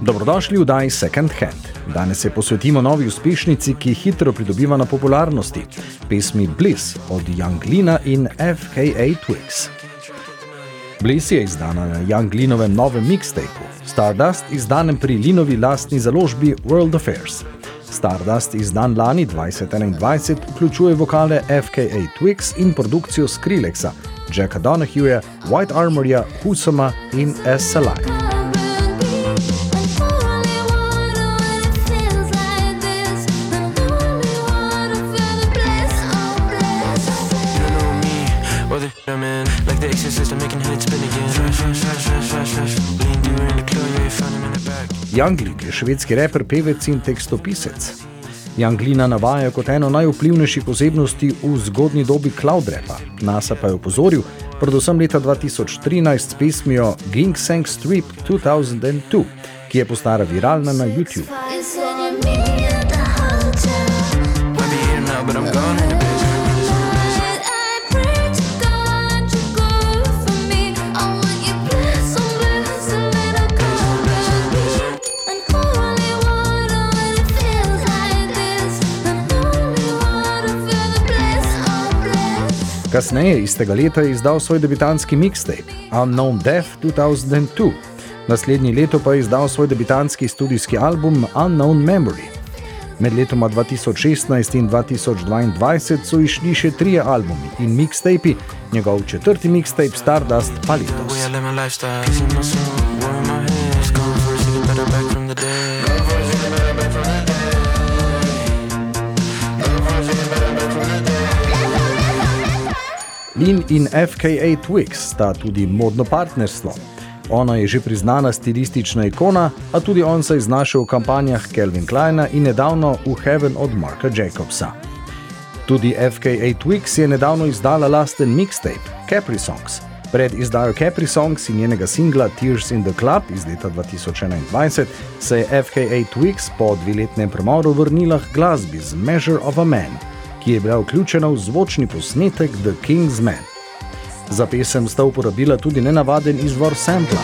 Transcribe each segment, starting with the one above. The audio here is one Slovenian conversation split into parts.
Dobrodošli v Daj Second Hand. Danes se posvetimo novi uspešnici, ki hitro pridobiva na popularnosti. Pesmi Bliss od Young Lina in FKA Twix. Bliss je izdana na Young Linovem novem mixtapeu, Stardust izdanem pri Linovi lastni založbi World Affairs. Stardust izdan lani 2021 vključuje vokale FKA Twix in produkcijo Skrillexa, Jacka Donahueja, White Armorja, Husama in S. Salai. You know me, whether I'm in, like the exorcist, I'm making heads spin again. Smash, smash, smash, smash, smash, smash. Lean deeper in the club, yeah, you found him in the back. Younglin je švedski reper, pevec in tekstopisec. Younglina navaja kot eno najvplivnejših osebnosti v zgodnji dobi cloud repa. NASA pa je opozoril, predvsem leta 2013 s pesmijo Ging Sang Strip 2002, ki je postala viralna na YouTube. But I'm gone Kasneje istega leta je izdal svoj debitantski mixtape Unknown Death 2002. Naslednje leto pa je izdal svoj debitantski studijski album Unknown Memory. Med letoma 2016 in 2022 so išli še trije albumi in mixtapi, njegov četrti mixtape Stardust pa letos. Lin in FKA Twix sta tudi modno partnerstvo. Ona je že priznana stilistična ikona, a tudi on se je znašel v kampanjah Calvin Kleina in nedavno v Heaven od Marka Jacobsa. Tudi FKA Twix je nedavno izdala lasten mixtape Capri Songs. Pred izdajo Capri Songs in njenega singla Tears in the Club iz leta 2021 se je FKA Twix po dveletnem premoru vrnila k glasbi z Measure of a Man, ki je bila vključena v zvočni posnetek The King's Man. Za pesem sta uporabila tudi nenavaden izvor sampla.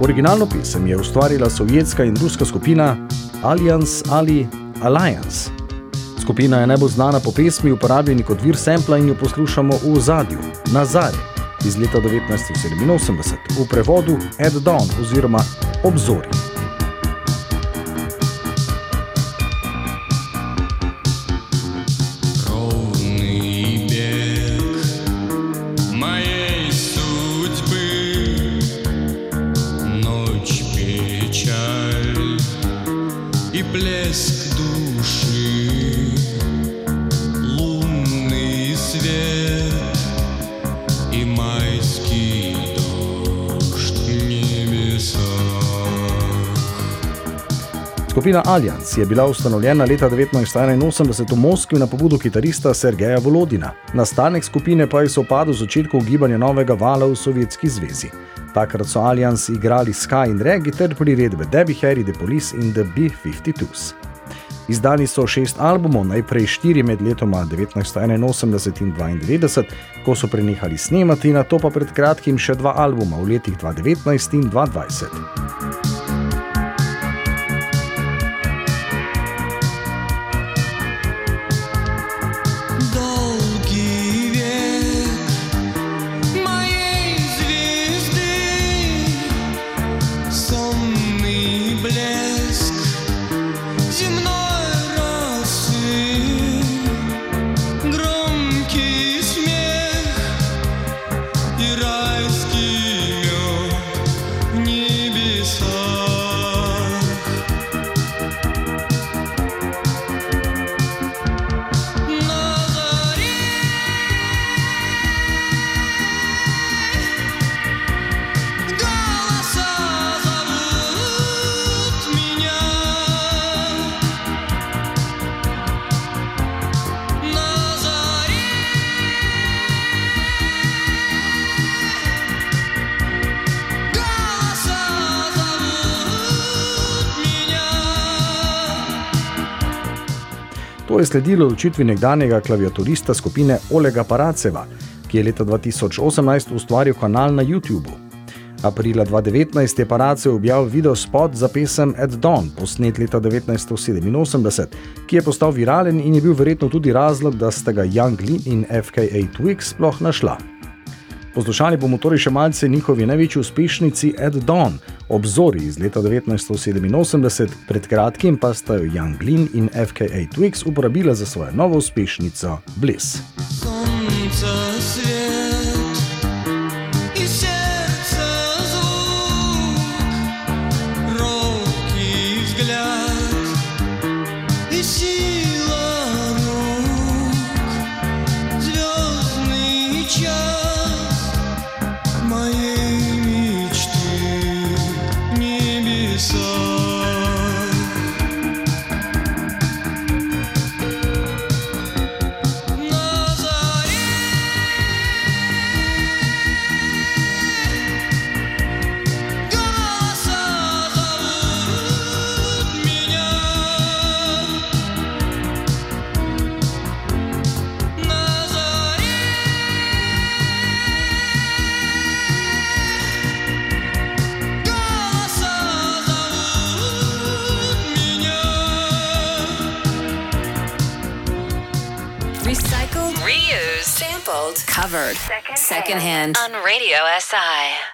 Originalno pesem je ustvarila sovjetska in ruska skupina Alliance ali Alliance. Skupina je najbolj znana po pesmi, uporabljeni kot vir sampla in jo poslušamo v ozadju, Nazare, iz leta 1987, v prevodu Ed Dawn oziroma Obzori. Ровный бег моей судьбы, ночь печаль и блеск Skupina Alliance je bila ustanovljena leta 1981 v Moskvi na pobudo kitarista Sergeja Volodina. Nastanek skupine pa je sopadel z začetkom gibanja novega vala v Sovjetski zvezi. Takrat so Alliance igrali ska in reggae ter priredbe Debbie Harry, The Police in The B-52s. Izdali so šest albumov, najprej štiri med letoma 1981 in 1992, ko so prenehali snemati, na to pa pred kratkim še dva albuma v letih 2019 in 2020. To je sledilo odločitvi nekdanjega klaviaturista skupine Olega Paraceva, ki je leta 2018 ustvaril kanal na YouTubu. Aprila 2019 je Paracev objavil video spot za pesem At Dawn, posnet leta 1987, ki je postal viralen in je bil verjetno tudi razlog, da sta ga Young Lin in FKA Twix sploh našla. Poslušali bomo torej še malce njihovi največji uspešnici Ed Dawn, obzori iz leta 1987, pred kratkim pa sta jo Jan Glin in FKA Twix uporabila za svojo novo uspešnico Bliss. Sonce, sampled, covered. Secondhand on Radio SI.